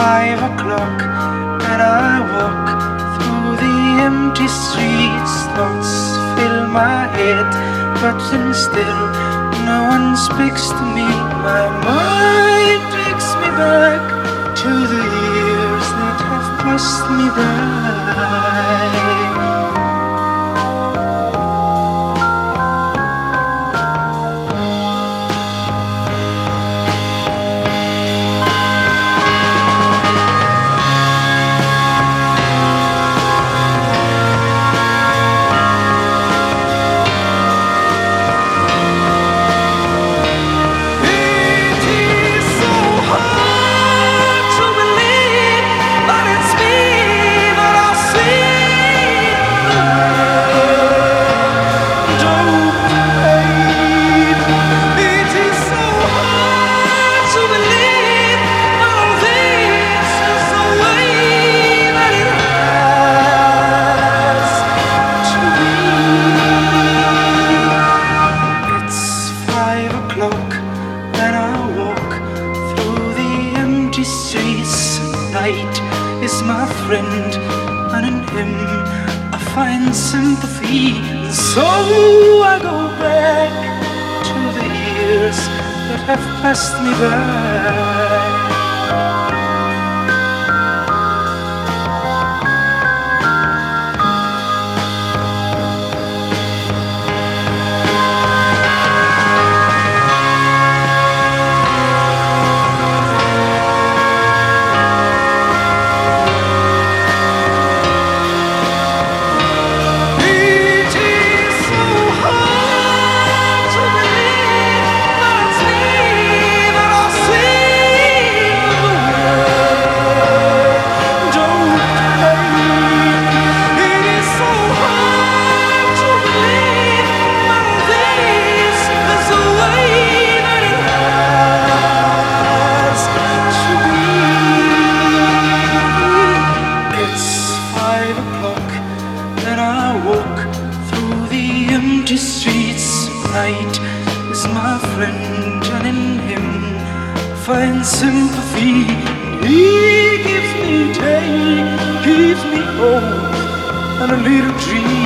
o'clock and I walk through the empty streets. Thoughts fill my head, but then still no one speaks to me. My mind takes me back to the years that have passed me by. Empty streets. Night is my friend, and in him I find sympathy. And so I go back to the years that have passed me by. O'clock and I walk through the empty streets. Night is my friend, and in him I find sympathy. He gives me day, gives me hope, and a little dream